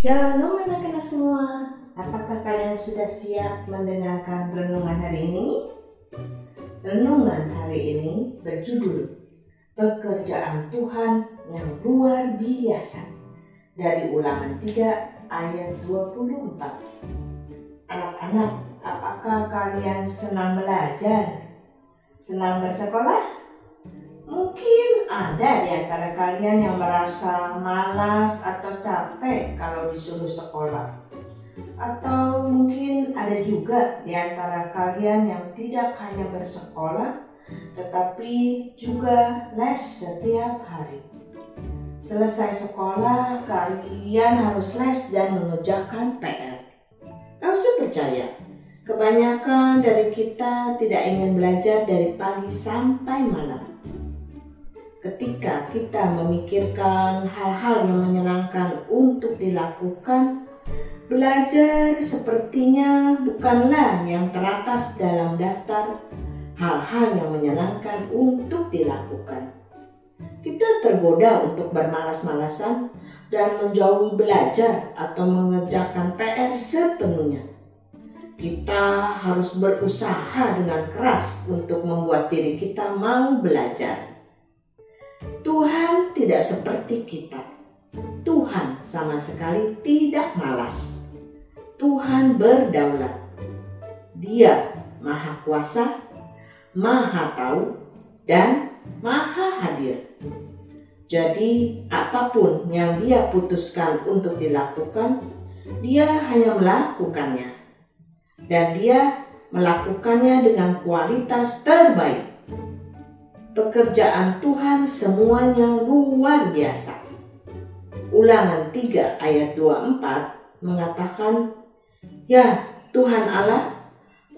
Shalom anak-anak semua. Apakah kalian sudah siap mendengarkan renungan hari ini? Renungan hari ini berjudul Pekerjaan Tuhan yang luar biasa dari ulangan 3 ayat 24. Anak-anak, apakah kalian senang belajar? Senang bersekolah? Ada di antara kalian yang merasa malas atau capek kalau disuruh sekolah. Atau mungkin ada juga di antara kalian yang tidak hanya bersekolah, tetapi juga les setiap hari. Selesai sekolah, kalian harus les dan mengerjakan PR. Harus percaya, kebanyakan dari kita tidak ingin belajar dari pagi sampai malam ketika kita memikirkan hal-hal yang menyenangkan untuk dilakukan, belajar sepertinya bukanlah yang teratas dalam daftar hal-hal yang menyenangkan untuk dilakukan. Kita tergoda untuk bermalas-malasan dan menjauhi belajar atau mengerjakan PR sepenuhnya. Kita harus berusaha dengan keras untuk membuat diri kita mau belajar Tuhan tidak seperti kita. Tuhan sama sekali tidak malas. Tuhan berdaulat. Dia maha kuasa, maha tahu, dan maha hadir. Jadi, apa pun yang dia putuskan untuk dilakukan, dia hanya melakukannya. Dan dia melakukannya dengan kualitas terbaik pekerjaan Tuhan semuanya luar biasa. Ulangan 3 ayat 24 mengatakan, Ya Tuhan Allah,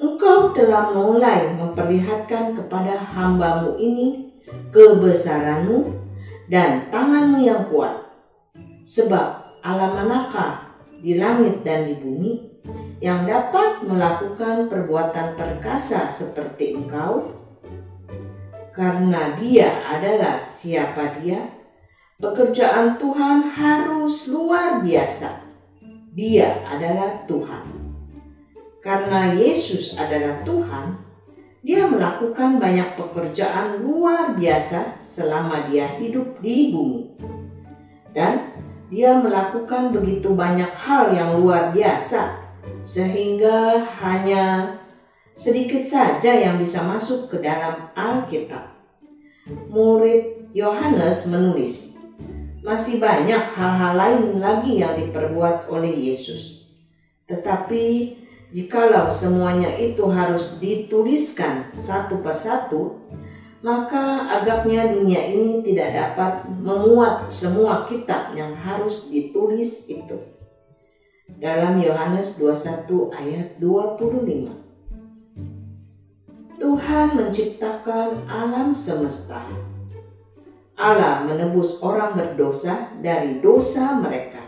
Engkau telah mulai memperlihatkan kepada hambamu ini kebesaranmu dan tanganmu yang kuat. Sebab Allah manakah di langit dan di bumi yang dapat melakukan perbuatan perkasa seperti engkau? Karena dia adalah siapa dia, pekerjaan Tuhan harus luar biasa. Dia adalah Tuhan. Karena Yesus adalah Tuhan, dia melakukan banyak pekerjaan luar biasa selama dia hidup di bumi. Dan dia melakukan begitu banyak hal yang luar biasa sehingga hanya sedikit saja yang bisa masuk ke dalam Alkitab. Murid Yohanes menulis, masih banyak hal-hal lain lagi yang diperbuat oleh Yesus. Tetapi jikalau semuanya itu harus dituliskan satu persatu, maka agaknya dunia ini tidak dapat memuat semua kitab yang harus ditulis itu. Dalam Yohanes 21 ayat 25. Tuhan menciptakan alam semesta. Allah menebus orang berdosa dari dosa mereka.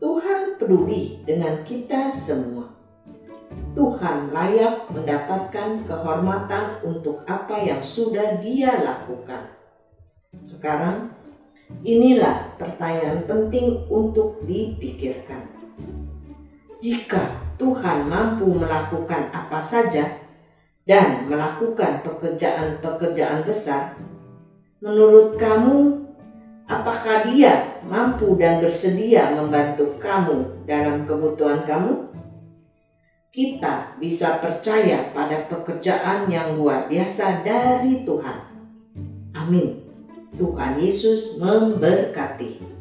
Tuhan peduli dengan kita semua. Tuhan layak mendapatkan kehormatan untuk apa yang sudah Dia lakukan. Sekarang, inilah pertanyaan penting untuk dipikirkan. Jika Tuhan mampu melakukan apa saja, dan melakukan pekerjaan-pekerjaan besar, menurut kamu, apakah dia mampu dan bersedia membantu kamu dalam kebutuhan kamu? Kita bisa percaya pada pekerjaan yang luar biasa dari Tuhan. Amin. Tuhan Yesus memberkati.